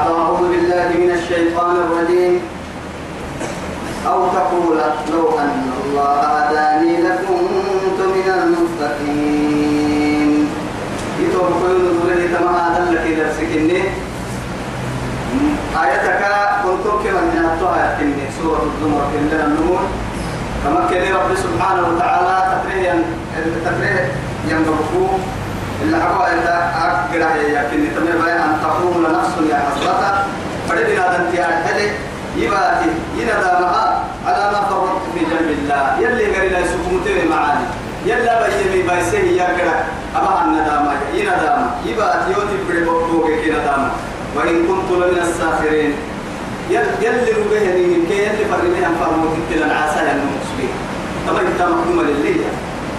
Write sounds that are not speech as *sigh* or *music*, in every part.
بعد أعوذ بالله من الشيطان الرجيم. أو تقول لو أن الله هداني لكنت من المتقين يتوقعون ذلك كما هذا لك إذا سكني آيتك كنت كما من أتوها يكني سورة الزمر كلنا النمور كما كان رب سبحانه وتعالى تفريا تفريا ينبغوا إلا أقوى إذا أقرأ يكني تمر بيان أن تقوم لنفس يا حسرة فردنا دنتي أرحلي يباتي يندامها على ما فرطت في جنب الله. يلي قال لا سكوتي معاني. يلا بيمي بايسه يا كرا أما الندامة يندامة يباتي يوتي بريبوكوك كي ندامة وإن كنت لمن الساخرين. يلي ربهني من كي يلي فرمي أن فرموت كلا العسى المسلمين. طبعا إنت مخدومة للي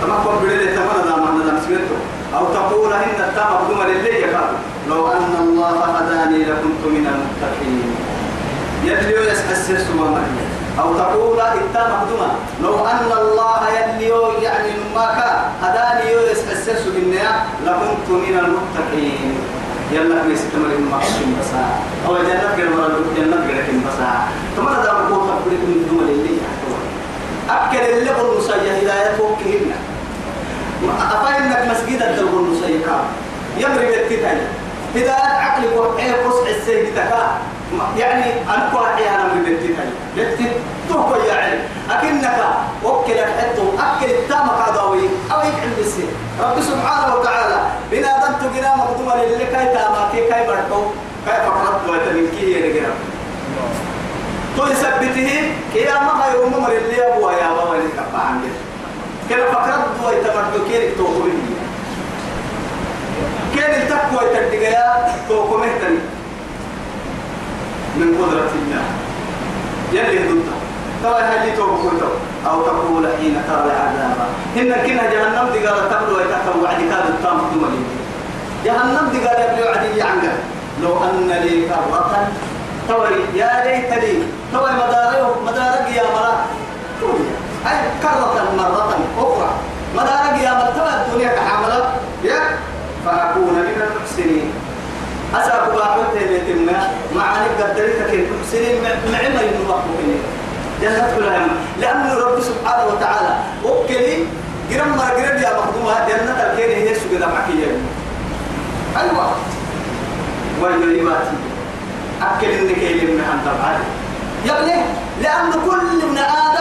طبعا قول بلي تمنى ندامة ندام سمعته أو تقول إن التام مخدومة للي لو أن الله هداني لكنت من المتقين. يلي يسحسر سما أو تقول إتا مقدمة لو أن الله يلي يعني ما كان هداني يسحسر سما لكنت من المتقين. يلا بيستمر المقصود بس أو جنة غير مرة جنة غير كم بس ثم هذا مقول تقول من دون اللي أكل اللي قل نسيا هداية فوقهن أفاينك مسجد الدرب نسيا كام يمرق التتاي هداية عقلك وحيه قصع السيد تكا يعني أنا كوا أحيانا من بنتي بنتي توكو يا علم أكنك وكلك حتو أكل التام قضاوي. أو يكعل بسي رب سبحانه وتعالى بنا دمت جنا مقدوما للي كاي تاما كي كاي برتو كاي فقرت ويتمين كي يرجع تو يثبته كي أما هاي أمم اللي أبوها يا بابا اللي عندك كلا فقرت ويتمرتو كي توكو كين التقوى يتدقيا توكو مهتني من قدرة الله. يلي ضدها ترى هل توبكم أو تقول حين ترى العذاب إن كنا جهنم دي قال تبلو ويتكتب وعد كاد التام دمني جهنم دي قال يبلو عدي عنك. لو أن لي كرة. توي يا ليت لي توي مداره مدارك يا مرا. أي كرة مرة أخرى. مدارك يا مرا توي الدنيا كحاملة يا فأكون من المحسنين. أسأل باحث تيمتنا معاني قدرت كيف تحسنين معما ينوقف جنة كلها لأن رب سبحانه وتعالى وكلي قرم ما قرم يا مخدومة. جنة الكيني هي سجد معك يا أيوة. وين يباتي أكل إنك يلم عن طبعا يعني لأن كل ابن آدم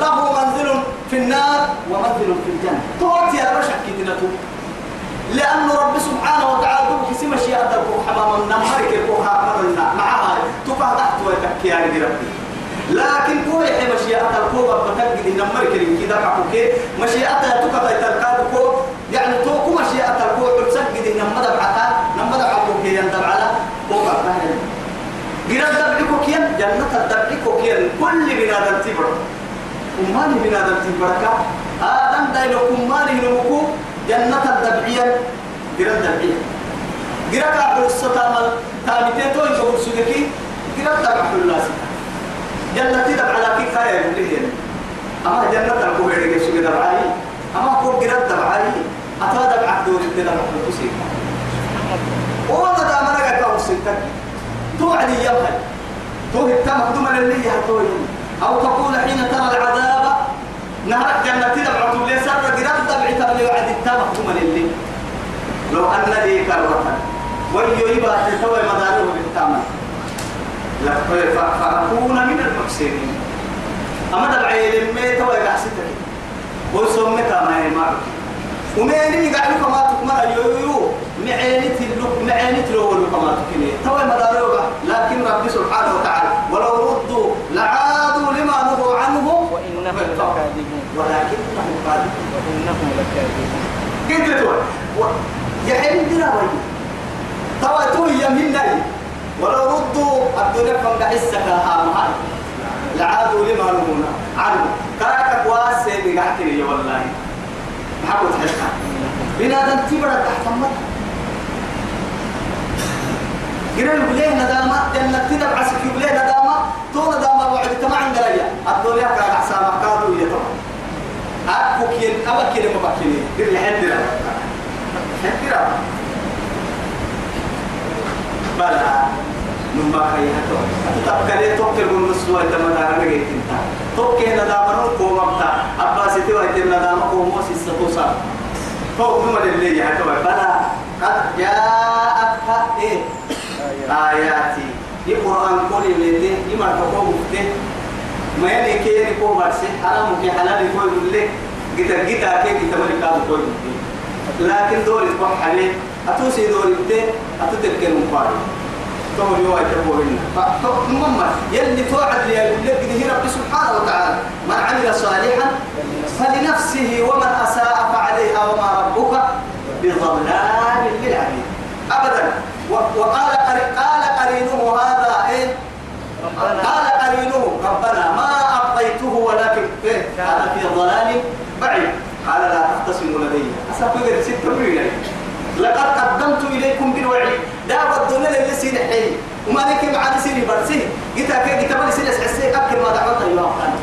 له منزل في النار ومنزل في الجنة. توتي يا رشح كتنته لأن رب سبحانه وتعالى دوك سما شيء أدرك حمام النمر كيكو حمام معها تبع تحت ويتكي يا ربي لكن كو يحي مشيئة الكوبا بتجد النمر كريم. كده كعوكي مشيئة تكتا يتلقى كو يعني توكو مشيئة الكوبا بتجد النمر بعتا نمر عبوكي يندب على كوبا جراد دبعكو كيان جنة دبعكو كيان كل بنادم تبر أماني بنادم تبركا آدم دايلو أماني نمكو جنة الدبعية. جرى الدبعية. جرى كعب الستامل تامتين توي جبر سجكي جرى الدبع الله جنة تدب على كي كاية يقول أما جنة الكوبير يجي سجى دبعي. أما كوب جرى الدبعي. أتا دبع دور الدبع الكوسي وما دام أنا قاعد أوصل توعدي يمهل تو التام مقدوما للي هتوي. أو تقول حين ترى العذاب نهر جنة تدبع تقول لي سر جرى الدبع تبلي وعد التام مقدوما للي لو أن لي كروة ويو يبا تتوي مداره بالتامل فأكون من المحسنين. أما دبعي لمي توي قحستك ويسمك ما معك ومين يقعدوا كما تكمل يو معينت اللوك معينت لو كما تكني توي مداريوبا لكن ربي سبحانه وتعالى ولو ردوا لعادوا لما نهوا عنه وإنهم لكاذبون. ولكنهم كاذبون وإنهم لكاذبون كيف تقول يحيى دينا وي توا توي يمين ولو ردوا الدنيا كم بحسك ها لعادوا لما نهوا عنه كاكا كواسي بقعتني يا والله. محبوت حلقة بنادم تبرد تحت مطر قرن بليه ندامة؟ جنة تدب عسك بليه ندامة؟ تو ندامة وعد تما عند ريا الدنيا كان عسامة كادوا يتما أكو كين أبا كين ما بكيني قل حدرا حدرا بلا. نما كي هتو أتتبكلي توكل بالنص وإنت ما دارنا جيت انت توكل ندامنا قوم أبتا. أباسي توا إنت ندامنا قوم وسيس توسا. فوق نما اللي هتو بلا. قد جاءتك إيه؟ آياتي. القرآن كل اللي يما تقوم بته ما يعني كي يعني كوم برسي حرام كي حلال يقول لك جتا جتا كي جتا ملك هذا كوي لكن دور يصبح عليه أتوسي دور يبته أتتذكر مقارن تقول يوا يتبوهن فمما يلي توعد لي هي رب سبحانه وتعالى. من عمل صالحا فلنفسه ومن أساء فعليها وما ربك بظلام للعبيد. أبدا. وقال قال قرينه هذا إيه؟ قال قرينه ربنا. ولكن إيه كان في ضلال بعيد. قال لا تختصموا لدي. أسافر ستة مليون لقد قدمت إليكم بالوعي دعوة الدنيا اللي سين حي. وما لك مع سين برسي. جيت أكيد جيت ما سين حسي أكل ما دعوت أيها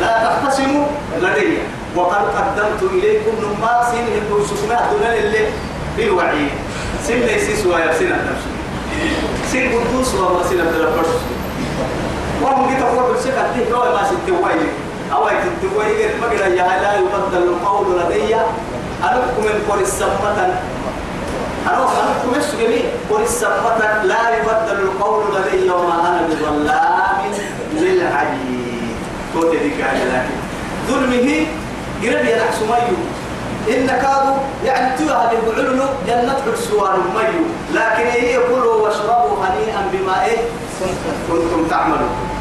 لا تختصموا لدي. وقد قدمت إليكم نما سين سكنا الدنيا اللي بالوعي سين ليس سوى يرسين النفس. سين قدوس وما سين الدربرس وهم جيت أقول بالسكة دي كوي ما ستوي أو تتوي ما قد لا يبدل القول لدي. أنكم من قول السمة. أنا أنكم مش جميع؟ قول السمة. لا يبدل القول لدي وما أنا بظلام للعبيد. قلت ذيك لكن ظلمه قرب يدع سميو إن كادوا يعني توها بالبعلن جنة عرسوان ميو. لكن هي كلوا واشربوا هنيئا بما إيه كنتم تعملون.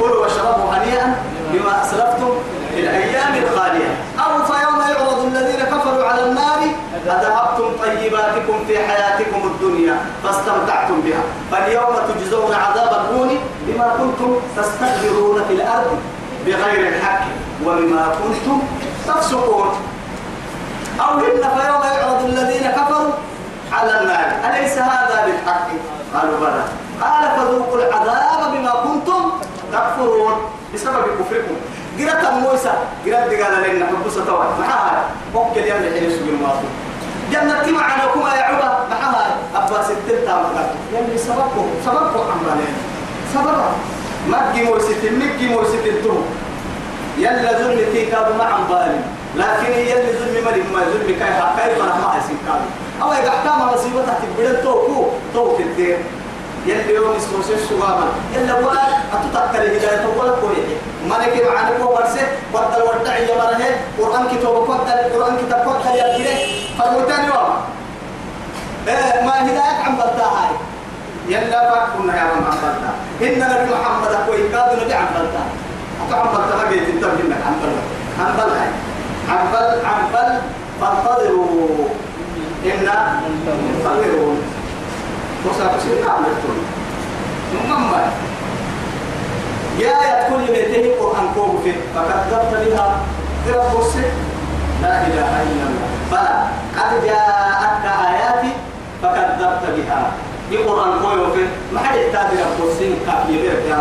كلوا واشربوا هنيئا بما أسلفتم في الأيام الخالية. أو فيوم يعرض الذين كفروا على النار أذهبتم طيباتكم في حياتكم الدنيا فاستمتعتم بها. فاليوم تجزون عذاب الهون بما كنتم تستكبرون في الأرض بغير الحق وبما كنتم تفسقون. أو إن فيوم يعرض الذين كفروا على النار. أليس هذا بالحق؟ قالوا بلى. قال فذوقوا العذاب بما كنتم تكفرون بسبب كفركم. قرأت موسى قرأت قال لنا حبوسة طوال معها وكل يوم الحين يسوي الماضي جنة معنا كما يعوبا معها أبا ستين تامكات يعني سببكم سببكم عمالين سببا ما تجيموا ستين مجيموا ستين تو يلا ظلم تيكاد مع عمبالي لكن يلي ظلم ملك ما ظلم كيف كيف ما أحسن كاد أو إذا احكام مصيبة تبدل توكو توك الدين. يلي يوم يسوس السوامة يلا ولا أتتذكر الهداية ولا كويه ملك معنا كو برسه بدل ودع يا مرة قرآن كتاب بدل القرآن كتاب بدل يا كده فالمتاني وما ما هداية عم بدها يلا فكنا يا من عم بدها إن نبي محمد أكوي كاد نبي عم بدها أتو عم بدها ما تنتبه منك عم بدها عم بدها عم بل عم بل فانتظروا. إنا منتظرون وسأقول نعم يقول مما يا كل بيته قرآن كوب في فكذبت بها رب السر لا إله إلا الله بلى قد جاءتك آياتي فكذبت بها القرآن كوب في ما حد يحتاج رب السر كافي يبير يا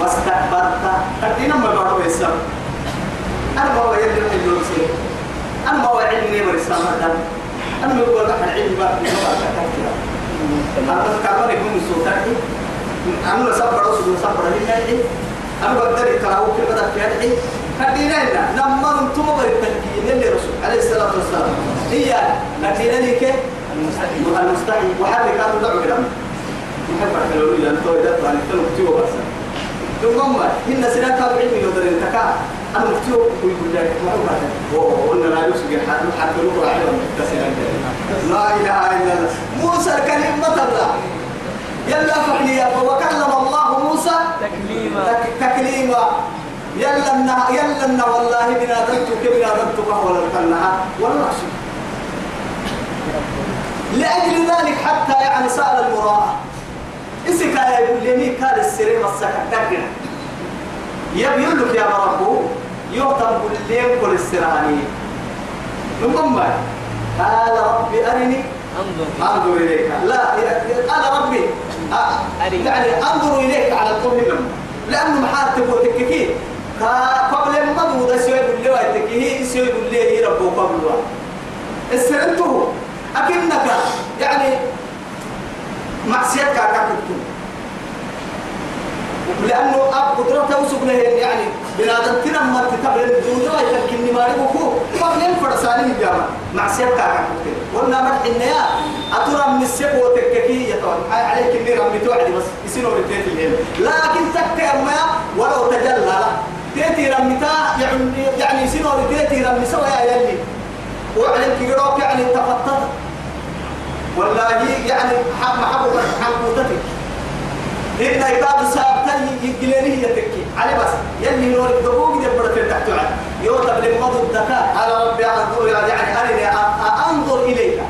واستكبرت تدينا ما بعرف السر أنا ما هو يدري أنا ما هو علمي برسالة أنا ما هو أحد علمي بقى أنا كمان يكون سوتاكي أنا سبب رسول سبب لله أنا بقدر كلاو كل بدك في هذه. هدينا لنا لما أنتم بريتكين اللي رسول عليه الصلاة والسلام. هي نتينا لك المستحيل المستحيل وحد كانوا دعوا كلام. محب حلو إلى التوي ده يعني كانوا كتير بس ثم إن سنة كانوا علمي يقدر يتكا أنا مكتوب ويقول لك ما هو بعد وقلنا لا يوسف حد حتى لو راعي لا إله إلا الله. موسى الكريم مثلا يلا فعليا وكلم الله موسى. تكليما. تكليما. يلا النها يلا النها والله بنا ذنبك بنا ذنبك ولا الكنها ولا رسول لأجل ذلك حتى يعني سأل المراءة إسك يقول لي كان السرير السكتة يبين لك يا ربو يعتم بالليل كل السراني. ثم قال رب أرني. انظر. أنظر إليك. لا قال ربي. أري. يعني أنظر إليك على الطول لهم لأنه محاتب وتككي قبل ما بودا سوي بالله وتككي سوي بالله ربه قبل السرنته أكنك يعني معصيتك كاكتو لأنه أب قدرته وسبله يعني بنادم تنا ما تتبع الدنيا يتركني ما يبوكو ما بين فرساني الجامع معصيتك كاكتو قلنا مرح النيا أترى من السب وتككي يتوان عليك إني رمي توعدي بس يسينوا رتيت الهيل لكن تك ما ولو تجلى تيتي رميتا يعني يعني يسينوا رتيتي رمي يا يلي. وعلم كيروك يعني تفتت. والله يعني حق محبوب حقوتك إن إيقاد سابتن يجليني يتكي علي بس. يلي نور الدقوق يبرك تحت عن يوتب لمض الذكاء. قال ربي أنظر يعني أرني أنظر إليك.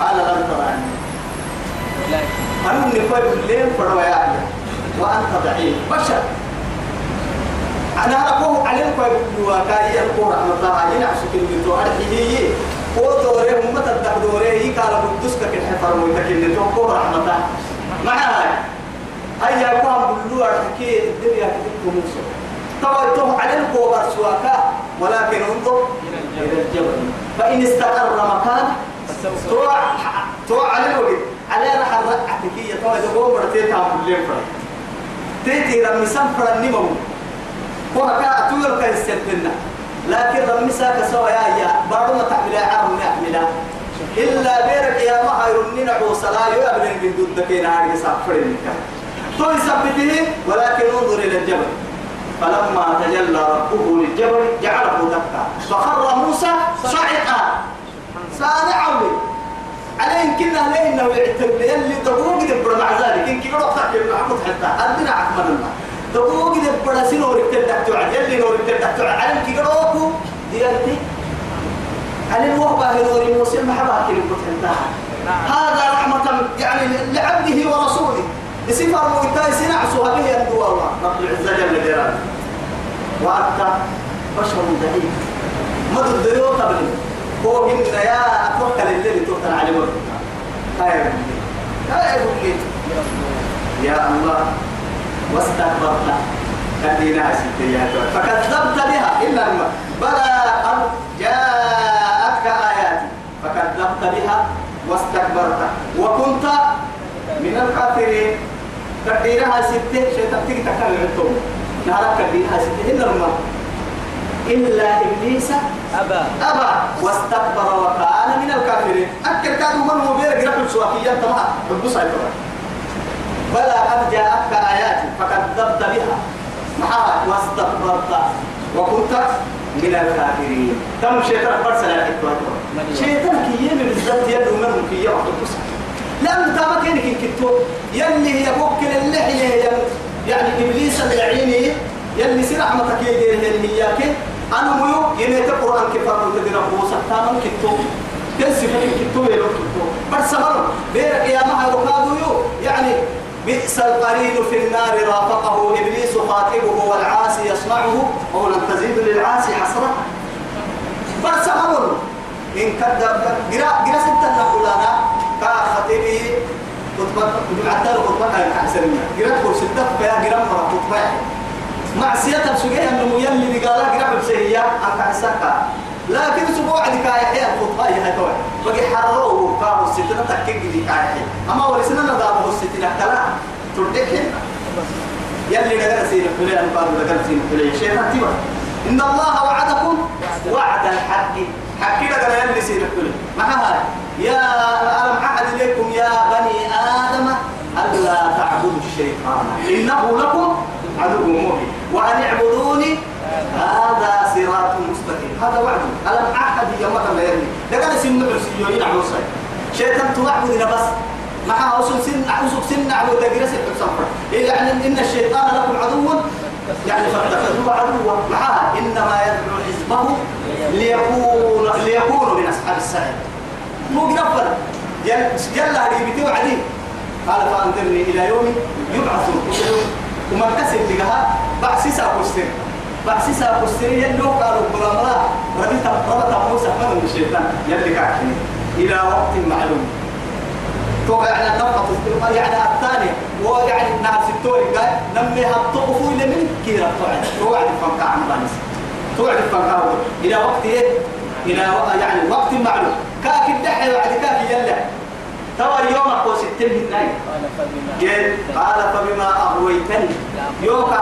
قال لن تراني أنا من كوي بالليل فروا يا وأنت ضعيف. بشر. أنا أقول عليك كوي بالواكاية القرى رحمة الله ينعسك المتو أرحيه ودوره هم تدك دوره يقال بدسك كالحفر ويتكلم تو رحمة الله معها هيا قام بلو أرحكي الدنيا كتبت موسى توه على الكوبر سواكا ولكن انظر إلى الجبل. فإن استقر مكانه توع توع على الوقت. على كي توع تقوم برتيت عم بلين فرق تيتي رمي سنفر النمو وهكا أتويل كيستبنا لكن رمي ساك سوا يا يا بارو ما تعمل عام يعمل إلا بيرك يا ما هيرنين عوصلا يقبل من دود دكين هاري سافرين كان تو يثبته ولكن انظر إلى الجبل. فلما تجلى ربه للجبل جعله دكا. فخر موسى صعقا سارعا عليه كنا ليه انه يعتبر اللي تقوم يدبر مع ذلك. إن كبر وقتك محمود حتى. ادنا عكمل الله. تقوم يدبر سنور التدك تعد يلي نور التدك تعد علم كبر وقو ديالتي. علم وهبه نور موسى. محبا كلمة هذا رحمة يعني لعبده ورسوله. بصفة مويتاي سنعسها به يندو الله. رب العزة جل جلاله. وأنت بشر ضعيف مدى الديو قبل هو من يا أتوكل الليل توكل على مرة هاي هاي يا الله واستكبرت. كدينا ستيات فكذبت بها. إلا الماء بلى قد جاءتك آياتي. فكذبت بها واستكبرت. وكنت من الكافرين. كدينها ستة شيطان تيجي تكلم التوم نهارك كدينها ستة. إلا الماء. إلا إبليس أبى. أبى. واستكبر وكان من الكافرين. أكل كانوا من هو بيرك رحل سواكيا تمام. ببص على بلى قد جاءتك آياتي فكذبت بها. معها واستكبرت وكنت من الكافرين. تم شيطان برسل الحكمة شيطان كي يمي بالذات يدو منهم كي يوحد تامك إنك كتو يلي هي بوكل اللحية يعني إبليس اللعيني يلي سي رحمتك يدير اللي هي أنا ميو ينيت القرآن كيف أقول تدير أبو سحتام كتو تنسي فكين كتو يلو كتو بس سمر بيرك يا مها ركادو يو يعني بئس القرين في النار رافقه إبليس خاطبه والعاصي يصنعه قولا تزيد للعاصي حسرة. بس سمر إن كذب قرا ستة نقول أنا كخطيبي خطبة بمعتر خطبة كان أحسن منها قرا ستة فيها قرأ مرة خطبة. معصية سجية من يلي قال قرب بسهية أنت عساك لكن سبوع كاي حيا الخطبة هي توي بقي حرروا كانوا الستة تكيك دي كاي حيا أما ورسنا نضابه الستة كلا تردك يلي نقدر سين أنا قالوا نقدر سين حلي شيء ما. إن الله وعدكم وعد الحق. حكي لك يلي حلي ما هذا يا ألم أعد إليكم يا بني آدم ألا تعبدوا الشيطان؟ إنه لكم عدو مبين. وأن اعبدوني هذا صراط مستقيم. هذا وعد. ألم أحد يوم ما يرمي لقد سن عرسيين على وصي شيطان تعبد بس. مع أصل سن أصل سن عبد دقيرة الحسن يعني إن الشيطان لكم عدو يعني فاتخذوه عدوا معها إنما يدعو حزبه ليكون ليكونوا من أصحاب السعير مو قرفل جل هذه بتوعدي قال فأنذرني إلى يوم يبعثون. وما كسب لها بعسيسا كستر بعسيسا كستر يلو قالوا قلما ربيت ربط موسى من الشيطان. يلي كاكين إلى وقت معلوم. توقع على النقطة يعني الثانية ويعني نهار ستوري قال نمي هالطقفوا إلى من كيرا توعد. توعد الفنكا عن بانس توعد الفنكا إلى وقت إيه؟ إلى يعني وقت معلوم. كاك الدحي وعد كاك يلا توا يوم أقول ستين هناي قال قال فبما أغويتني. يوكا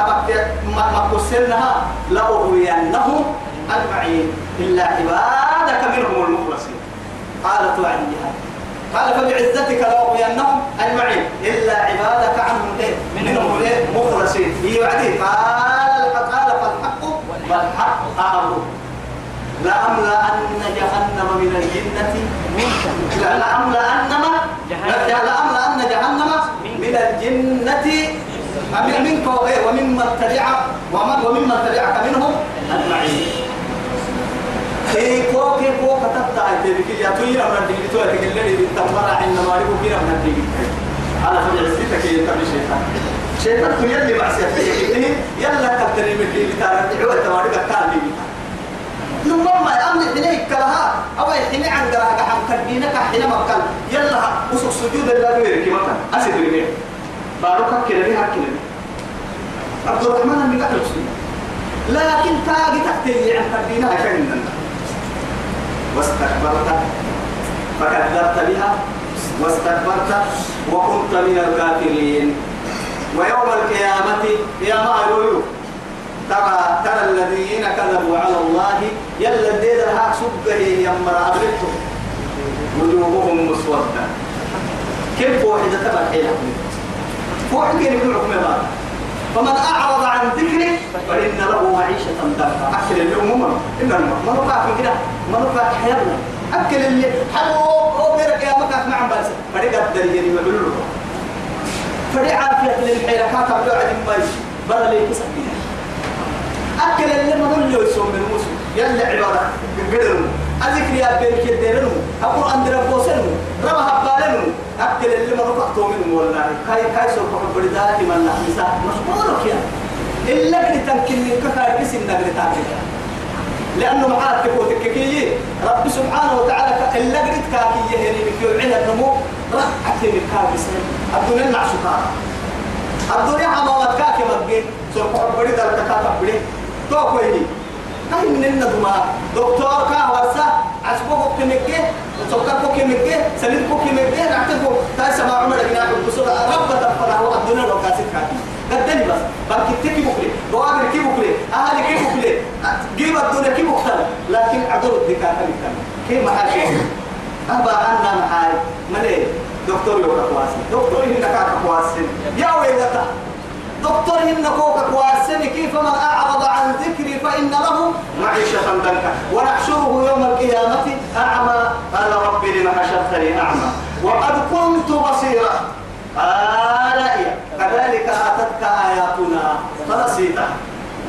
قسنها لأغوينهم أجمعين. إلا عبادك منهم المخلصين. قال توعد جهاد قال فبعزتك لأغوينهم أجمعين إلا عبادك عنهم إيه؟ منهم إيه؟ مخلصين. يوعدي قال الحق قال فالحق والحق أمر لأملأن جهنم من الجنة لا لأملأن. لأملأن جهنم من الجنة. من منك وغير وممن تبع ومن وممن تبعك منهم أجمعين. كي كو كي كو كتبت تبكي يا توي أمر الدين تو تقول لي تمر عند ما على فجر عزتك يا تبي شيطان شيطان تو يلي معصيتك يلا كتري من الدين ترى دعوة تمارك كان نمم ما أمن كلها أو حني عن قراءة عن كدينك حين مكان يلا وسق سجود الله غيرك مكان أسد لي بارك كلمة هكذا عبد الرحمن من قتل لكن تاجي تحتي عن كدينك كان واستكبرت فكذبت بها واستكبرت وكنت من الكافرين. ويوم القيامة يا ما ترى ترى الذين كذبوا على الله يلا الدين هاك سبه يمر أبرته وجوههم مسودة. كيف واحدة تبع حيلة كان يقول لكم يا فمن أعرض عن ذكري فإن له معيشة ضنكا أكل اليوم إن ما نقع في كده؟ ما نقع حياتنا. أكل اللي حلو هو غيرك يا مكاك مع بس. فريق الدرجة اللي يقولوا له. فريق عافية للحيلة كاتب له عدم ما يجي. بلا ليه كسب أكل اللي ما نقول له يسوم من موسى. يلا عبارة قدرنا أذكر يا بيرك يديرنو أقول عند ربوسنو ربا هبالنو أكل اللي ما نقع تومن والله. كاي كاي سوف أقول ذاتي من الله مسا مشغولك يا. إلا قد تمكن من كفاية كسي النقل تاكل لأنه معاك تقول تككي رب سبحانه وتعالى إلا قد كاكي يهني بك يوعين النمو رح أكتب الكاكي سنة الدنيا النعشقاء الدنيا حمامات كاكي مدقين سوف أقول ذلك كاكي تو كويني كاين من دما دكتور كا ورسا عسبو كمكه سكر كو كمكه سليم كو كمكه نعتبو تاي سما عمر بن عبد البصر رب تفرح الدنيا لو كاسك كاتي قدني بس بلكي تكي بكري بوابر كي بكري أهلي كي بكري جيب الدنيا كي بكتل لكن عدو الدكاتره كان. كي محاشي أبا عنا محاي ملي دكتور يوكا كواسي دكتور هنا كاكا كواسي يا ويلتا. دكتور إن كوكا كواسن كيف من أعرض عن ذكري فإن له معيشة ضنكا ونحشره يوم القيامة أعمى قال رب لم حشرتني أعمى وقد كنت بصيرا قال إيه كذلك أتتك آياتنا فنسيتها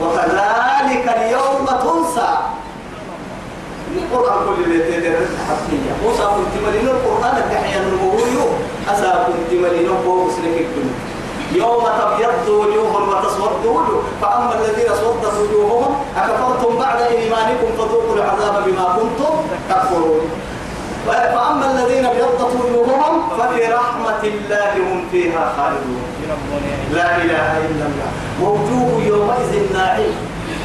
وكذلك اليوم تنسى القرآن كل اللي تدرس حقيقة موسى كنت ملينو القرآن الدحيان النبوي أسا كنت ملينو فوق سنك الدنيا يوم تبيض وجوه وتسود وجوه فأما الذين اسودت وجوههم أكفرتم بعد إيمانكم فذوقوا العذاب بما كنتم تكفرون. فأما الذين ابيضت وجوههم ففي رحمة الله هم فيها خالدون لا إله إلا الله ووجوه يومئذ ناعمة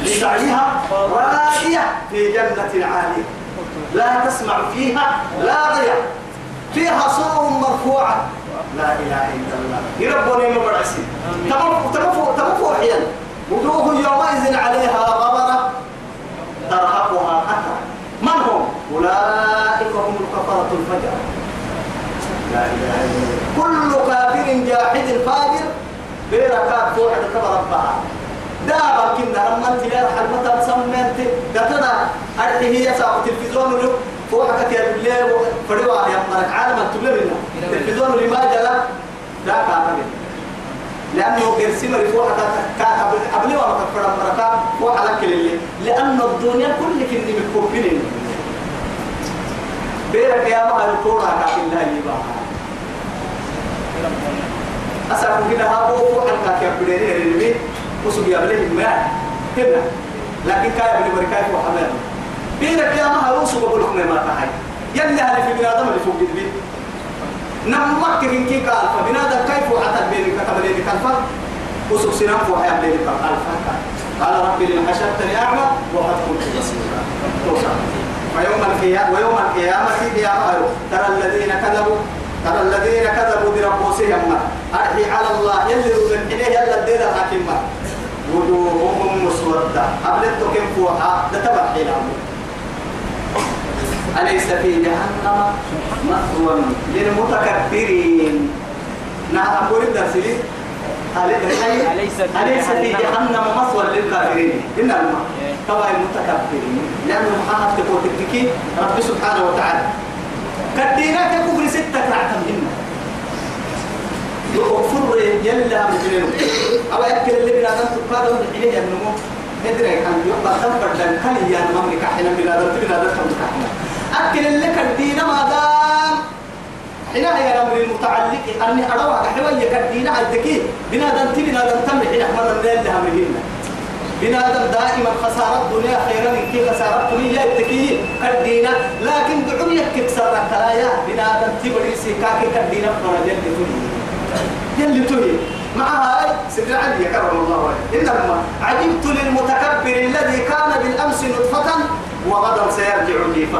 لسعيها راضية في جنة عالية لا تسمع فيها لاغية فيها سرر مرفوعة. لا إله إلا الله. يربوني ما برعسي. تمفو تمفو حيا وجوه يومئذ عليها غبرة. ترهقها قترة من هم؟ أولئك هم الكفرة الفجر لا إله إلا الله. كل كافر جاحد فاجر. بيركات فوحد كبر ربها. دابا كنا لما انت لا حلمتا سمنت قتنا أرحي هي ساعة التلفزيون له. فوحك يا بالله فريوا يا مرك. عالم تبلي لنا التلفزيون لما جلا لا. كامل لأنه قرسم رفوحك قبل وما كفر مركا وحلك لله لأن الدنيا كل كني مكوبين بيرك يا ما الكورة كافي الله يبا أسأل كده هابو فوحك يا بدري وسوق يا بليه ما هنا لكن كاي بني بركاي وحمل بينك يا ما هروس بقول لكم ما تحي يلي هل في بنادم اللي فوق البيت نمك كين كي قال فبنادم كيف وعتل بينك كتب لي كلفة. وسوق سنام وحيا بليه الفا قال ربي لما حشرتني أعمى وقد كنت بصيرا. ويوم القيامة ويوم القيامة يا ترى الذين كذبوا ترى الذين كذبوا بربوسهم. أرحي على الله. يلي من إليه يلا الدين الحكيم وجوههم مسودة. أبلتو كم فوحا لتبع حيلهم أليس في جهنم مثوى للمتكبرين؟ نعم أقول الدرس لي أليس في جهنم؟ مثوى للكافرين؟ إنما طبعا المتكبرين. لأنه محمد تقول تكتكي رب سبحانه وتعالى. كدينا ككفر ستة رعتم هنا يغفر يلا مجنون بلا عن يبقى دم يا بلا دم؟ بلا دم كحنا كدينا هي الأمر المتعلق. أني أروى حوالي كدينا عندك. بنا دم بنا دم تمر حنا مرة من كدينا لكن كدينا يلي تهي مع هاي سيدنا علي كرم الله وجهه إنما عجبت للمتكبر الذي كان بالأمس نطفة وغدا سيرجع جيفة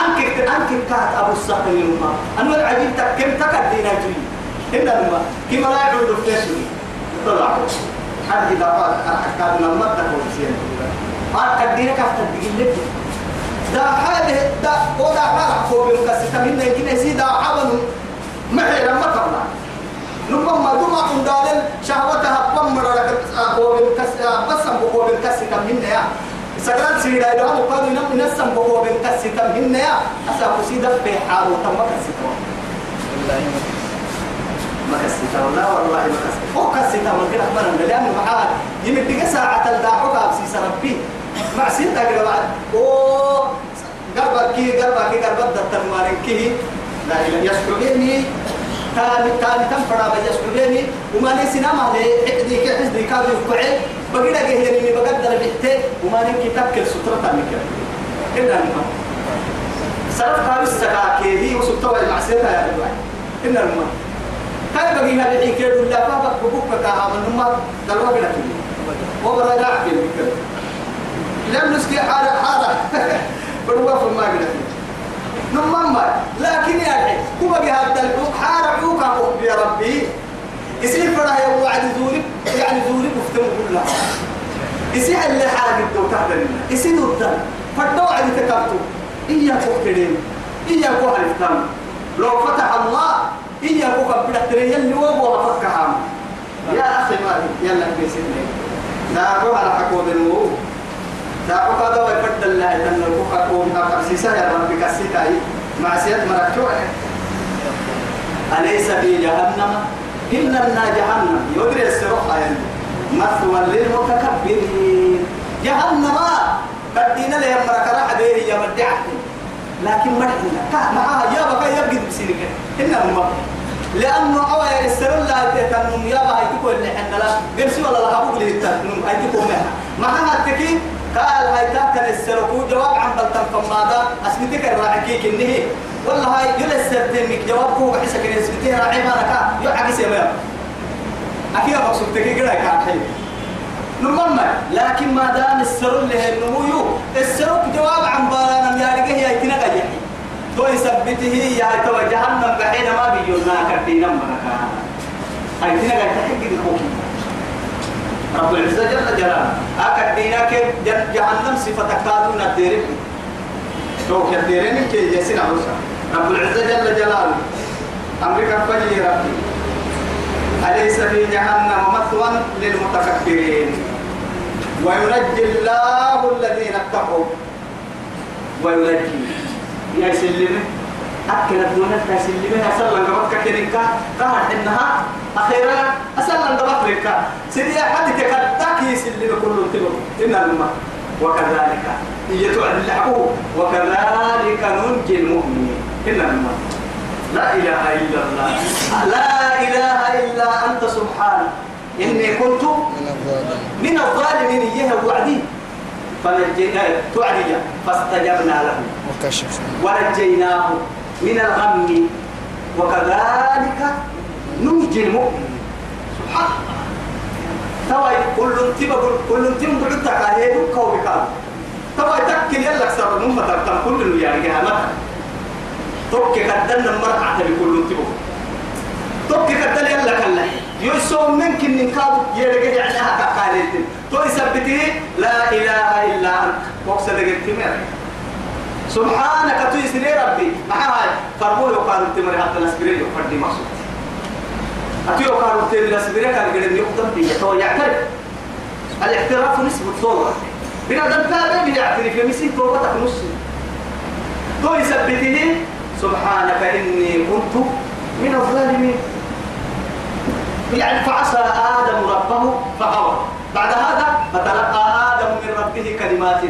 أنك أنك كات أبو الصقر اليوم. أنا عجبتك كم تكدينا تهي إنما كما لا يعود فلسني طلع. حد إذا قال أحكام لما تكون سيئا ما كدينا كافت تقول لك دا حاله دا ودا حاله فوق المكسر من يمكن يزيد عبن معي لما تطلع نبما دوما قندال شهوتها بمر لك هو بالكس بس هو بالكس كم هنا يا سكرت سيدا إذا هو قادر ينام نسم هو بالكس كم هنا يا أسا قصيدة في حال وتم كسيتا ما كسيتا والله والله ما كسيتا هو كسيتا من كده أخبرنا لأنه معاه يمدك ساعة الداعوك أبسيس ربي مع سيتا كده بعد أوه قربك كي قربك كي قربك دتر كي لا إله يشكرني تاني تاني تم فرا بجس كلني وما نسي نام عليه حدي كحدي كابي وقعي بقينا جهني بقدر بحته وما نكي تكل سترة تاني كده إلا الماء سلف قال السكاكي هي وسبتوا المعصية يا ربي إلا الماء كان بقي هذا الحين كده ولا بابك ببوك كها من ما دلوا بلا كده وبرا لا عقل كده لم نسكي حارة حارة. *laughs* بدوا في ما كده نمم لكن يا أخي كما بهذا الحوق حار حوق أقوم يا ربي. يصير فرح يا وعد زوري يعني زوري مفتم كلها يصير اللي حاجة الدو تحدنا يصير الدم. فردوا عد تكبتوا إياك وقتين إياك وحلفتان لو فتح الله إياك وقبلت يلي وابو فتكها يا أخي ما يلا في سنة لا روح على حكود النور. دعوك هذا ويفرد الله أن البقى قوم أقرسيسا يا رب كسيتا مع سيد مركتوع أليس في جهنم؟ إن لنا جهنم. يدري السروحة يعني مثوى للمتكبرين. جهنم. بدينا لهم مركرة حديه يا مدعك لكن مرحنا معها يا بقى يبقى بسينك إنما لأنه أوى يسر الله تتنم يا بقى يقول اللي حنا لا. قرسي ولا لا أبوك اللي تتنم أي تقوم معها. التكين قال هاي تاكل السرقو جواب عن بلتن فماذا أسمتك الراعي كنه والله هاي يلسر تنك جواب كو بحسك إن اسمتك راعي ما نكا يعكس يا أكيد أقصد تكي كده كان نمم لكن ما دام السر اللي هي النمو السرق جواب عن بالانا يارجه هي تنقى يحي تو يثبته يا تو جهنم بحين ما بيجونا كتينا مركا هاي تنقى تحقق الحكم. رب العزة جل جلاله. أكد دينك جهنم صفة كادو نديرك تو كديرين كي يسين عروسا رب العزة جل جلاله. أمريكا فجي ربي. أليس في جهنم مثوى للمتكبرين؟ وينجي الله الذين اتقوا. وينجي. يا سلمه أكل الدنيا تسلمها الله قبضك كنكا قهر إنها أخيرا الله قبضك سيدي حد تكتك يسلم كل تبر إن الماء وكذلك اللعبو وكذلك ننجي المؤمنين. إن الماء لا إله إلا الله. لا إله إلا أنت سبحانك إني كنت من الظالمين. من الظالمين إياه وعدي. فنجينا توعدي فاستجبنا له. وكشفنا. ونجيناه. من الغم. وكذلك ننجي المؤمن. سبحان الله. توا كل تبا كل بعدت عليه كوي كان توا تكل يلا كسر نم ترتم كل يعني قامت توك كدنا مرعى بكل تبا يسوم منك إن كاد يرجع يعني هكا قالت تو يثبته لا إله إلا أنت. مقصد التمر سبحانك تو يسري ربي. معاي فرمو يقال التمر حتى نسبري يفردي مقصود أتيو قالوا التمر نسبري كان قد يقدم بي تو يعترف. الاعتراف نسبة صورة بنا دم تابع بيعترف يمسي توبتك نص. تو يثبته. سبحانك إني كنت من الظالمين. يعني فعصى آدم ربه فغوى بعد هذا فتلقى آدم من ربه كلمات.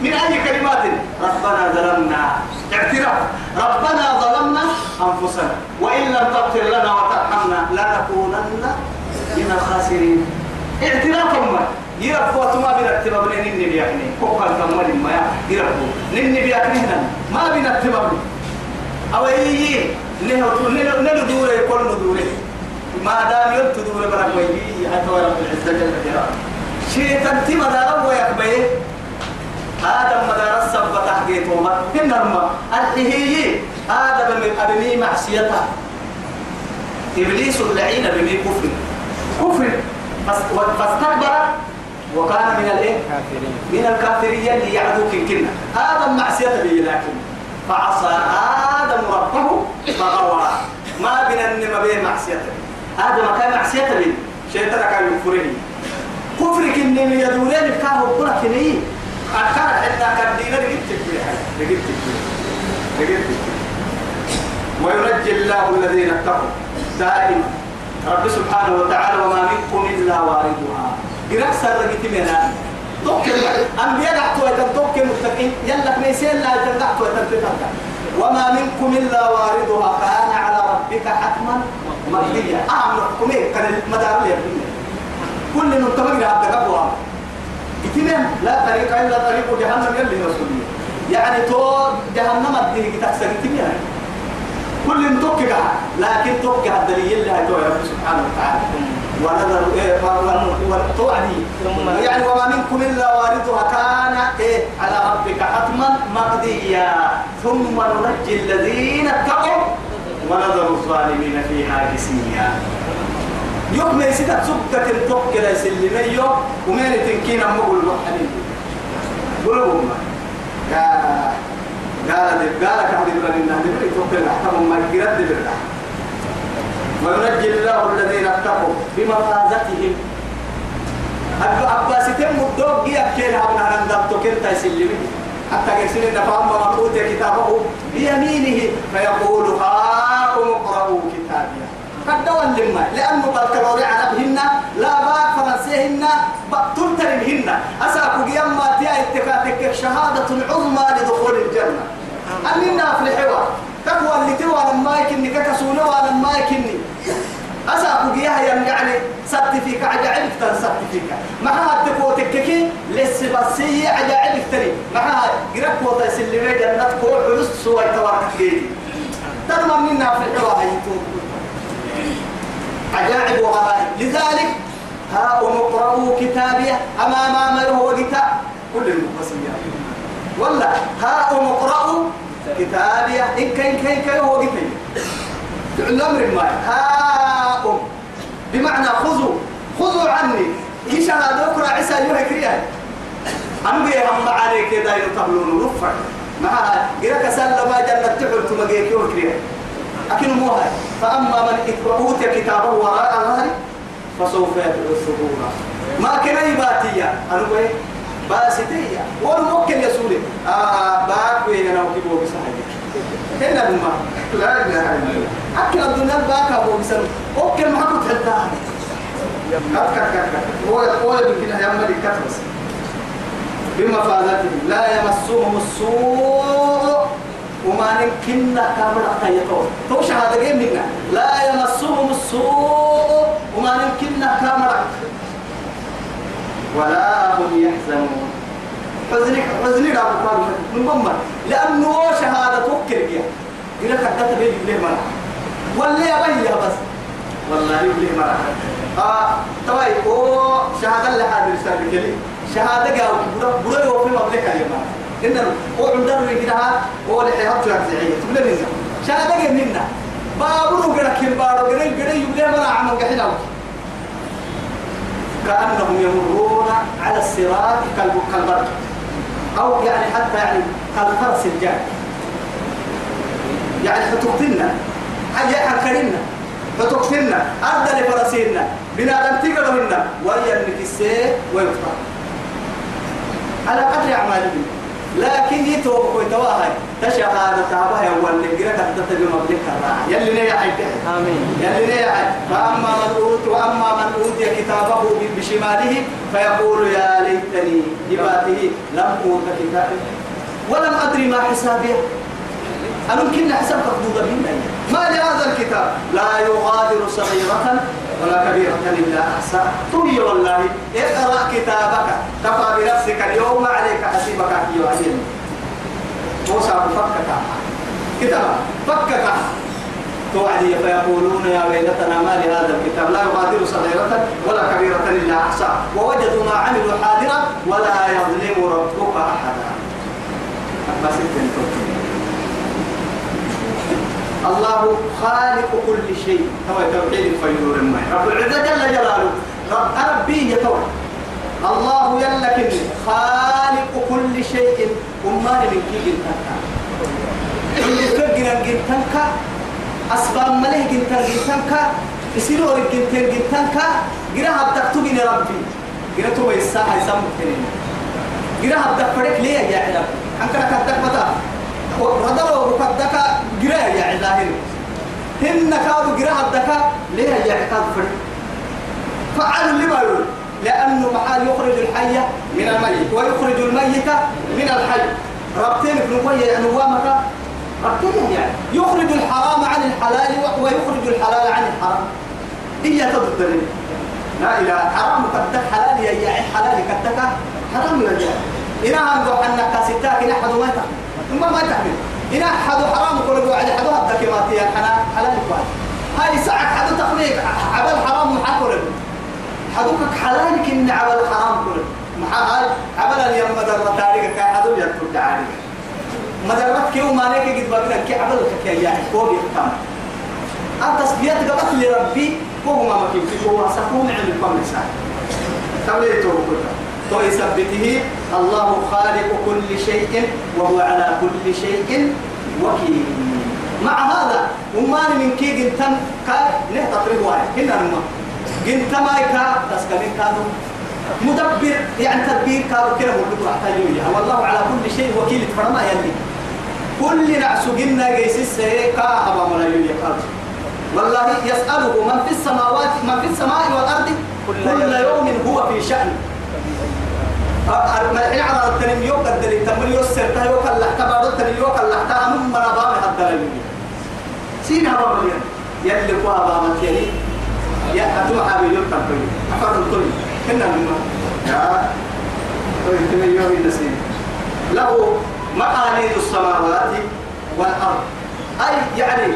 من أي كلمات. ربنا ظلمنا. اعتراف. ربنا ظلمنا أنفسنا. وإن لم تغفر لنا وترحمنا لنكونن من الخاسرين. اعتراف ما يرفوا ما بنتبع من نني بيحني كوكا كمال ما يرفوا نني بيحنينا ما بنتبع أو يجي نهو نلو دوري كل دوري. ما دام يلت دوري برك ويجي حتى رب العزة جل جلاله. شيء تنتي مدار ويكبيه آدم مدار السبب تحقيقه ما هنرما الحهي آدم من أبني معصيته إبليس اللعين بمي كفر. كفر. فاستكبر وكان من الايه؟ من الكافرين اللي يعدوك كنا آدم معصيته به لكن فعصى آدم ربه فغوى. ما بين النما بين معصيته. آدم كان معصيته به شيطان كان يكفره كفرك إن يدورين كانوا كنا كنيه أكار حتى كدينا لقيت تكبير. لقيت تكبير. لقيت وينجي الله الذين اتقوا. دائما. رب سبحانه وتعالى وما منكم إلا واردها. قرأ سر لقيت منا توكل أنبياء دعتوا يتم توكل متقين. يلا كنيسين لا يتم دعتوا يتم وما منكم إلا واردها. كان على ربك حتما مقضيا أهم حكمين كان المدار لي كل من تمر عبد قبوها اثنين لا طريق إلا طريق جهنم يلي رسولي يعني تو جهنم الدين كتاكسر اثنين كل من توقع لكن توقع الدليل اللي هيتوى رب سبحانه وتعالى. ونظر إيه توعدي. يعني وما منكم إلا واردها كان إيه على ربك حتما مقضيا. ثم ننجي الذين اتقوا ونذر الظالمين فيها جسيا. يوم يصير سكة التوكل يسلمي يوم ومين تنكين أمه الوحدين قلوبهم يا قال قال كم دبر من نهر توكل أحكام ما يقرد دبر وينجي الله الذين اتقوا بمفازتهم. أبو عباس تم الدوق يكين هبنا عند توكل تسلمي حتى يرسل من أوتي كتابه بيمينه فيقول هاكم اقرأوا كتابي. قد دول لما. لأنه بالكالوري على بهن لا باك فرنسيهن تلترمهن. أساكو قياما تيا اتكاتك شهادة عظمى لدخول الجنة. أننا في الحوار تقوى اللي توا لما يكني ككسونا ولما يكني. أساكو قياها يعني سبت عجائب تن سبت فيك. معها تكو تككي لسه بسي عجائب تري معها قرأ كوتا سلمي جنة كو حلس سوى جيدي ترمى منا في الحوار هيتون عجائب وغرائب لذلك ها اقرأوا كتابي أمام ما هو كتاب كل المقسمين ولا ها اقرأوا كتابي. إن كان كان كان هو كتاب. الأمر ما. ها أم بمعنى خذوا خذوا عني. إيش هذا أقرأ عيسى يهكريا أنا بيه هم عليك كذا يطبلون رفع معها قرأك سلم جنة تحل ثم جيك لكن مو هاي فأما من أوتي كتابه وراء ظهري فسوف يدعو ثبورا ما كان يباتيا أنا بيه باسيتيا. والممكن يسولي. آه باك وين أنا وكيبو بسحجة هنا بما لا إله إلا الله. أكل الدنيا باك أبو بسن أوكل ما كنت حتى كت كت كت هو هو يمكن يعمل كتبس بمفازاتهم لا يمسهم السوء وما نمكن كامل أقيتون توش هذا جيم منا لا يمسهم السوء وما نمكن كامل ولا هم يحزنون. حزنك حزنك أبو من بمن لأنه شهادة توكل بيها إذا كتبت بيه ليه مرة. ولا يا بيه بس. والله ليه مرة. آه طيب. هو شهادة سابق لي. شهادة قاو بدا بدا هو في مبلغ ما إنه هو عندنا يجيها هو اللي حيحط لك زعيم. تقول لنا شهادة منا بابرو قرأ كل بارو قرأ قرا يبلي مرة عمل قحنا كأنهم يمرون على الصراط كالب- كالبرق. أو يعني حتى يعني كالفرس الجاي. يعني فتقتلنا هيا حكرنا فتقتلنا أرض لفرسينا. بنادم تقلهن ويا النكسي ويفتح على قدر أعمالهم. لكن يتوب ويتواهي تشهادة تابها واللي قرأت تحدث بمبلغ الراعي. يلي نيا عيد آمين. يلي نيا عيد فأما من أوت وأما من أوتي كتابه بشماله فيقول يا ليتني هباته لم أوت كتابي ولم أدري ما حسابي أنا يمكن حساب مقدودة منا ما لهذا الكتاب؟ لا يغادر صغيرة ولا كبيرة إلا أحسن. طوي والله اقرأ كتابك. كفى بنفسك اليوم عليك حسيبك أيها اليوم موسى فكك كتاب. فكك توعدي فيقولون يا ويلتنا ما لهذا الكتاب. لا يغادر صغيرة ولا كبيرة إلا أحسن. ووجدوا ما عملوا حاضرا ولا يظلم ربك أحدا. بس انت الله خالق كل شيء. هو توحيد فيدور الماء. رب العزة جل جلاله. رب ربي يتوى الله يلك خالق كل شيء. وما من كي جنتك اللي فقنا جنتك أسباب مليه جنتك جنتك يصيروا جنتك جنتك جرا هبتك تبين ربي. جرا تبين الساعة يسمى كنين جرا هبتك فرق ليه يا عرب أنك كدك متى؟ ردروا بكدك جرا يا علاهر هن كانوا جرا هبتك ليه يا عقاب فرق فعلوا لما يقول لأنه محال يخرج الحي من الميت ويخرج الميت من الحي. ربطين في نقوية يعني نوامك ربطين يعني. يخرج الحرام عن الحلال ويخرج الحلال عن الحرام. هي تضد لا إله. حرام كتك حلال يا يا حلال كتك حرام يا هم أنك ستاك إنا حدو ما تحمل ما ما تحمل إنا حدو حرام كل واحد حدو هبتك ما تيا حنا حلال كواد هاي ساعة حدو تخليك عبال حرام محاكل حدوك حلالك إن عبال حرام كل محا هاي عبال اليوم مدر تاريخ كان حدو يرتد عارك مدرت كيو مالك قد بقنا كي عبالك كي يعني كوبي التام التصفيات قبط لربي وهو ما مكين في هو سكون عند القوم الإنسان تولي توكلنا تو يثبته الله خالق كل شيء وهو على كل شيء وكيل. مع هذا وما من كي جنتم كا نه تطريق واحد؟ هنا نما. جنتم أي كا تسكنين كانوا مدبر يعني تدبير كانوا كده مولد راح تجويها والله على كل شيء وكيل فرما يلي. كل نعس جنا جيسس كا أبا ملايين يقال. والله يسأله من في السماوات من في السماء والأرض كل يوم هو في شأن. الحين على التنم يوم قدر تمر يسر تا يوك الله تبارك التنم يوك الله تا من من أبام حتى لا سين أبام اليوم يلي كوا أبام تيلي يا أتوم حبيب يوم تنبي أفرد الكل كنا من يا. طيب تنم يوم النسيم له مقاليد السماوات والأرض. أي يعني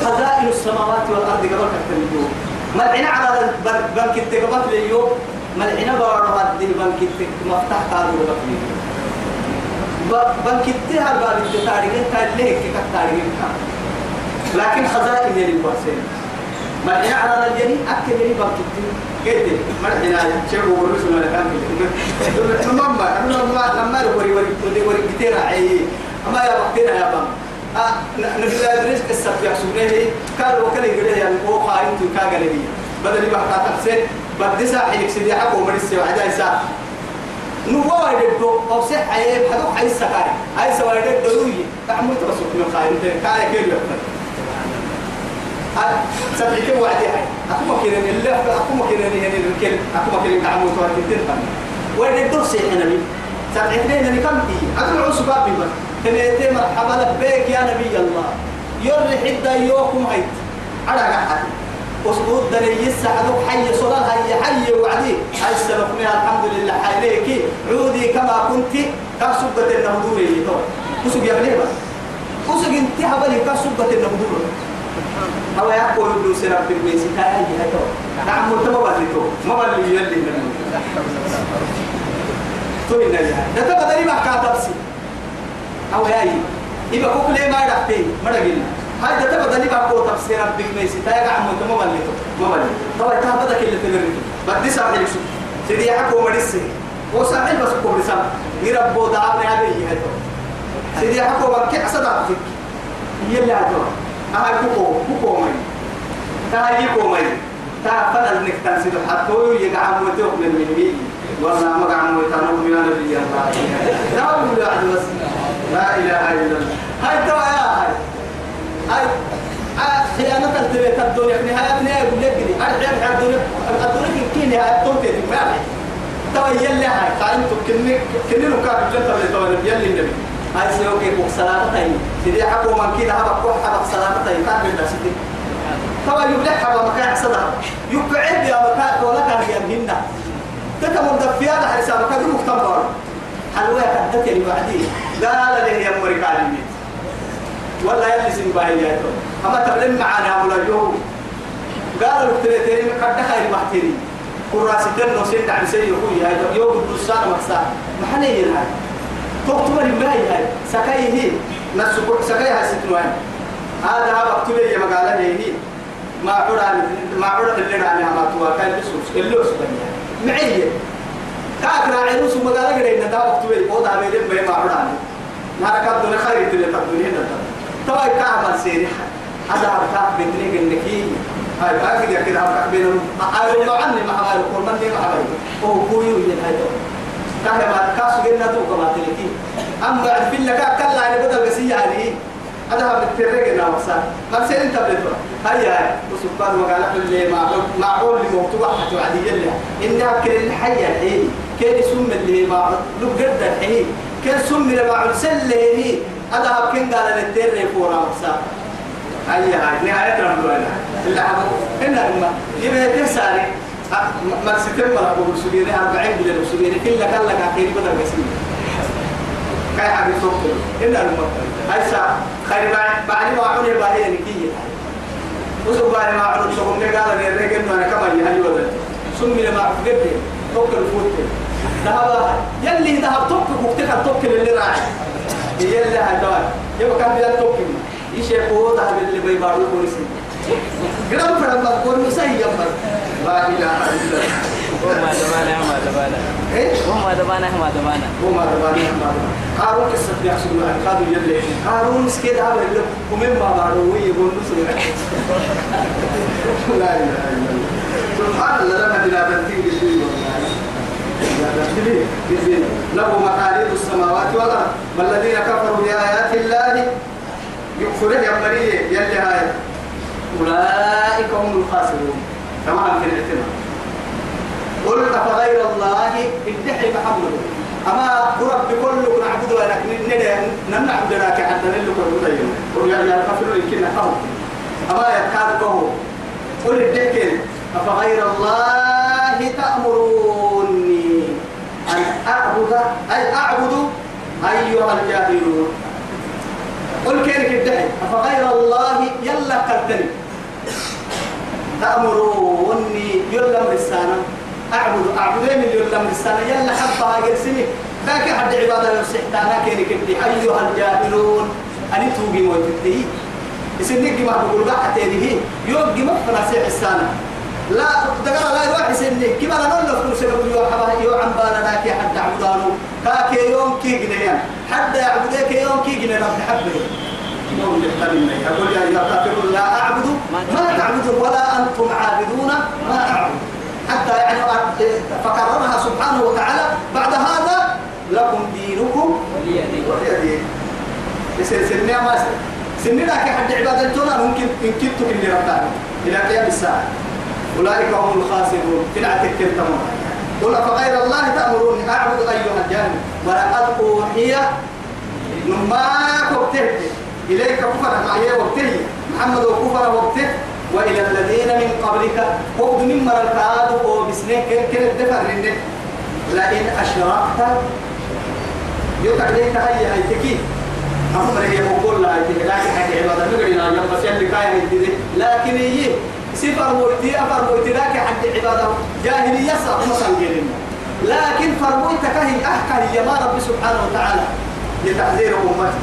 خزائن السماوات والأرض قبل كتنجو ملعنا على بنك التقبط لليوم. ملعنا بارو هذه بنك التق مفتاح قالوا بقي بنك التها باب التاريخ كان ليه كي كتاريخ لكن خزائن اللي بحسين ملعنا على الجني أكل اللي بنك التق كده ملعنا شيخ ورسول الله كان كده. لما لما لما وري وري وري وري كتير عي أما يا وقتنا يا بام نبي أدريس قصة يحسونه قال وكل يقول يعني هو خاين تو كاغلبية بدل يبقى تحسين. بدي ساحل سيدي حكوا مرسي وعدا يسا نوا يدو أو سح عيب حدو حي السكاري هاي سوا يدو دوي تعمل ترسوك من خاين كاي كيلو سبعي كم وعدي هاي أكو مكينين اللي أكو مكينين هني الكل أكو مكينين تعمل توارك الدين ويدو سيحنا لي سبعي اثنين اللي كم إيه أكو العصبة بيبقى تنيتي مرحبا لبيك يا نبي الله. يري حدا يوكم هيت على قحد أسبوع دنيا يسحدوك حي صلاة هي حي وعدي. هاي السلفني الحمد لله. حيليك عودي كما كنت. كسبة النهدور اللي تو كسب يا بني بس كسب انت هبلي كسبة النهدور هو يقول ابن سراب بن بيسي كاي هاي تو نعم مرتبة بلي تو ما بلي يلي من تو إنه ده تبغى دني ما كاتبسي أو هاي إذا كوك ليه ما دحتي ما دقينا هاي ده تبدا لي بقى تفسير ربك ميسي. تايق عمو انت ما بليتو طبعا انت بدك اللي تدرك بدي ساعه شو سيدي حكو مريسي هو ساعه بس كوب رسام يربو دعابني هذه هي سيدي حكو بك اسد عبدك يلي هاتوا هاي كوكو كوكو مي. تاي كوكو مي. تا فضل إنك تنسيد حتى يقع موتوك من المهمي والله ما قع موتانوك من نبي الله. لا أقول لا بس لا إله إلا الله. هاي توا يا هاي. هاي خيانة الدنيا الدنيا في نهاية نهاية يقول لك كذي أرجع الدنيا الدنيا كي نهاية توتي ما يعني توا يلي هاي قايم تكني كني نكاب جنة اللي توا يلي النبي هاي سيوكي بوك سلامة تاني سيدي حكوا من كده هبا كوح هبا سلامة تاني كان من نفسي توا يبلح هبا مكان صدق يقعد يا مكان ولا كان يمهنا تكمل دفيا ده حسابك هذا مختبر حلوة كدت اللي بعدين قال لي يا مريكاني ولا يلي سنباهي أما تبلم معنا ولا جو قالوا التلاتين قد خير محتري كراس الدن وسين دعم سيء يقول هاي يوم الدسان مكسا ما حنا يلها تكتب لي ما هي سكاي هي. نسبك سكاي هاي ستوان هذا اكتب لي مقالة هي. ما عرى ما عرى اللي راني ما توا. كان بسوس اللوس بنيا معي. كاكرا عروس مقالة قرينا دا اكتب لي وضع بيدم ما عرى نهار كابدون خير تلي تقولي هنا توا كعمل سيريحة هذا أرتاح بتنيك النكي هاي باقي يا كده أرتاح بينهم أعلم لو عني ما حبايل قرمان دي حبايل هو كويو ين هاي كان ما كاسو جنة تو كما تلكي أما بعد في لك كلا يعني بدل قسية يعني هذا بتفرق لنا مسا ما سير انت بتفرق هاي هاي وسبحان وقال اللي ما معقول اللي موضوع حتى عادي جل إنها كل الحية الحين كل سم اللي ما لو قد الحين كل سم اللي ما سلهني هذا كن قال للدير فورا مسا هاي هاي نهاية العالمين اللي حبوا هنا لما يبقى تساري ما ستم ولا أقول سبيري أربعين بلا سبيري كل كلا كاكيري بدل بسيط كاي حاجة سوكل هنا لما هاي سا خير بعد ما عوني باهي نكية وسو بعد ما عوني شغل قال لي الرجل ما أنا كمان يهلي بدل سمي لما عقدت توكل فوت. ذهب يلي ذهب توكل وقتك توكل اللي راح يلي هدوان يبقى كان بيان توكل يشيكو ذهب اللي بيبارو كورسي قرام فرم بقول مسيح يمر لا إله إلا الله. وما دبانا ما دبانا. إيه وما دبانا ما دبانا. وما دبانا ما دبانا. قارون قصة بيحصل له قادوا يلي. قارون مسكين هذا اللي ومن ما بارو يقول نسوا لا إله إلا الله. سبحان الله لما بلا بنتين والله له مقاليد السماوات والأرض. والذين كفروا بآيات الله؟ يكفرون يا مريه يلي هاي. أولئك هم الخاسرون. تمام في الاعتماد. قل أفغير الله ادحي محمد. أما رب كل نعبد ولك نعبد لك حتى نلك المدين قل يا يا الكافر يمكن نحو أما كهو قل ادحي أفغير الله تأمروني أن أعبد أي أعبد أيها الجاهلون. قل كيف ادحي أفغير الله يلا قلتني تأمروني يلم رسالة أعبد أعبدين يلم رسالة يلا حبها قرسني. ذاك حد عبادة يرسحتانا كيني كبدي أيها الجاهلون. أني توقي موتتي يسنك ما بقول بقى تاني. يوقي مفنا سيح السنة لا دقال لا يروح يسنك كما لا لك سبب يو حبا يو عم بانا ذاك حد عبدانو كاك يوم كي جنيان حد يعبدك يوم كي جنيان رب حبه. يوم يحتملنا يقول يا أيها الكافرون لا أعبد ما تعبدون ولا أنتم عابدون ما أعبد. حتى يعني فكررها سبحانه وتعالى بعد هذا لكم دينكم ولي دين يصير سنة ما سنة لك حد عبادتنا ممكن إن كنتم اللي ربنا إلى قيام الساعة. أولئك هم الخاسرون. تلعتك كنتم قل فغير الله تأمروني أعبد أيها الجاهل؟ ولقد أوحي نما وقته إليك كفر معي وقته محمد وكفر وقته وإلى الذين من قبلك وقد من مر الكاد وبسنك كن الدفر منك لئن أشركت يقع ليك هاي هاي تكي أمر هي بقول لا لكن حكي عبادة. نقرنا يوم بس يلي كاين لكن هي سفر مويتي أفر مويتي لكن حكي عبادة. جاهلية صح مثلا لكن فرمويتك هي أحكى هي ما رب سبحانه وتعالى لتحذير أمتي.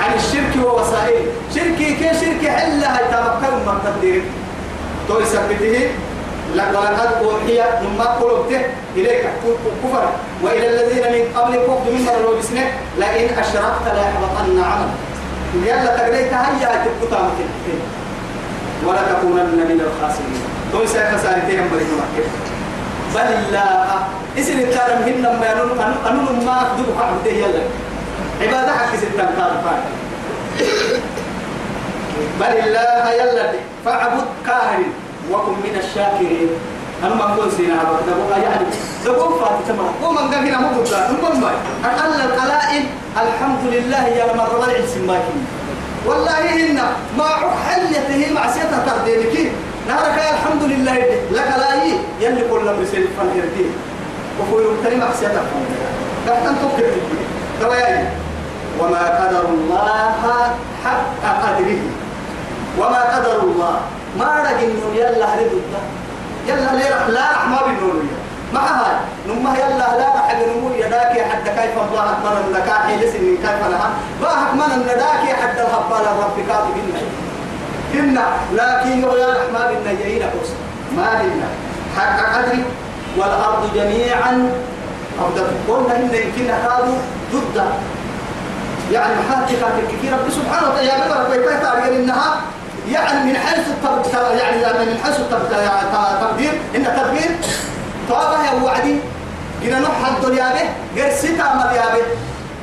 عن الشرك ووسائله شركي كي شركي حلا هاي تمكن من تقدير. تو يثبته لقد أوحي مما قلبته إليك. كفر. وإلى الذين من قبل قبض من مرة بسنة لئن أشركت ليحبطن عملك. يلا تقريت هيا تبقى ولا تكونن من الخاسرين. تو يسأل خسارتين بريد مكة. بل الله اسم الكلام هن ما ينون أنون ما أخذوا عبده يلا. عبادة حق ستة كار بل الله يلا. فاعبد كاهن وكن من الشاكرين. أنا ما أقول سينا هذا يعني زبون فاتي تمام. ومن قال هنا مو بقى نقول ما القلائل الحمد لله يا لما الرضا العلم والله إن ما حلته مع سيتها تردينك. نهارك يا الحمد لله لك لا يي يلي كل مسير فنهردين وفي يوم تاني مع سيتها تحت أن تذكر توايا وما قدر الله حق قدره. وما قدر الله. ما رجل يلا هرد يلا لا لا رحمة بالنور ما هاي نما يلا لا حد نمو يداك حد كيف الله أكبر حيلس من كيف لها. ما من النداك حد الهبال رب كاتب إنا لكن يا رحمة بالنجيين قرص ما لنا حق قدري والأرض جميعا. أبدا. قلنا إن يمكن هذا ضد يعني محاتي خاتك كثير رب سبحانه يا بطرق ويكاي تعرف إنها يعني من حيث التب... يعني من حيث. التقدير إن تدبير طابة يا وعدي جينا نحن الدنيا به. غير ستا مديا به.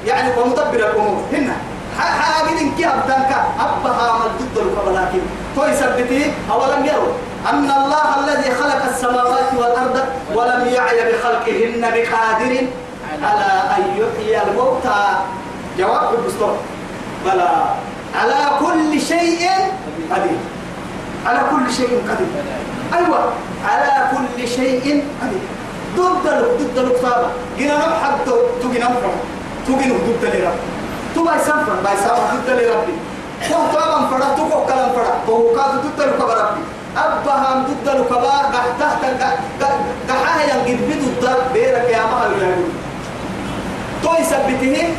يعني ومدبر الأمور. هنا. حاجة إن كي أبدانك أبها من ضد الفضلاكين تو يثبتي أولم يروا أن الله الذي خلق السماوات والأرض ولم يعي بخلقهن بقادر على أن يحيي الموتى. جواب الدستور. بلى. على كل شيء قدير. على كل شيء قدير. أيوة. على كل شيء قدير. ضد ضد الكتابة جينا نحب تجينا نفرح تجينا ضد لرب تو باي سافر باي سافر ضد لربي. تو طبعا فرح تو كلام فرح تو كاد ضد الكتابة ربي. أبها ضد الكتابة قحت تحت قحها ينقد بضد بيرك يا مهل يقول تو يثبته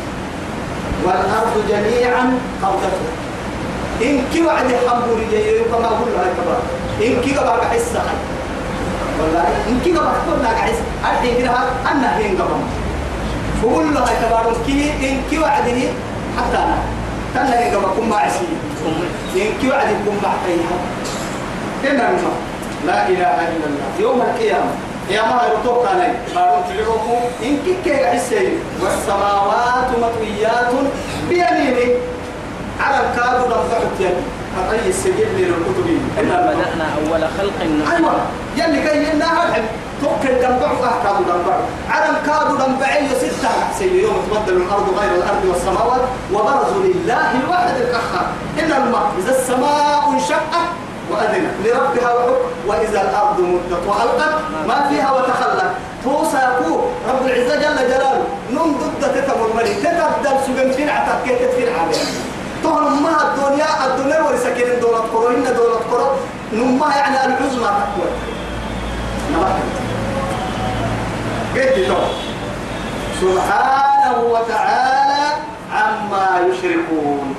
والأرض جميعا قبضته إن كي وعد حمبوري جاي كما أقول لها كبار. إن كي قبل حس والله. إن كي قبل كل لك حس أدي كده أنا هين قبل. فقول لها كبار كي إن كي وعدني حتى أنا. كان هين قبل كم معسي إن كي وعد كم معتيها كنا لا إله إلا الله. يوم القيامة. يا ما يرتوك علي بارون تلقوكو إن كي كي عسي والسماوات مطويات بيمينه. على الكاد رفعت يدي أي السجل للكتب إنا بدأنا أول خلق أيوة. يلي كي الحب توكل دنبع أحكام دنبع على الكاد دنبعي ستة سي يوم تبدل الأرض غير الأرض والسماوات وبرزوا لله الواحد القهار إن الماء إذا السماء انشقت وأذنت لربها وحب وإذا الأرض مدت وألقت ما فيها وتخلت. توساكو رب العزة جل جلاله. نم ضد تتم الملك تتبدل سجن فين عتك كيف فين عليه تهرم ما الدنيا الدنيا ورسكين دولة قرو إن دولة قرو نما يعني العزمة تقوى. قلت تو سبحانه وتعالى عما يشركون.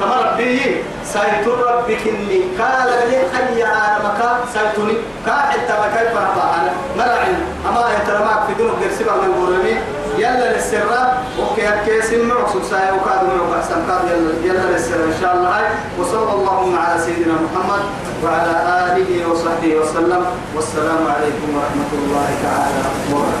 تمر به سيد ربك إني قال لي حي على مكان سيتني كاحد تما كيف أنا مرعن أما يترماك في دون غير سبع من قرمي يلا للسرة أوكي كيس معصوم ساي. وكاد من احسن كاد يلا يلا للسرة إن شاء الله. وصلى اللهم على سيدنا محمد وعلى آله وصحبه وسلم. والسلام عليكم ورحمة الله تعالى وبركاته.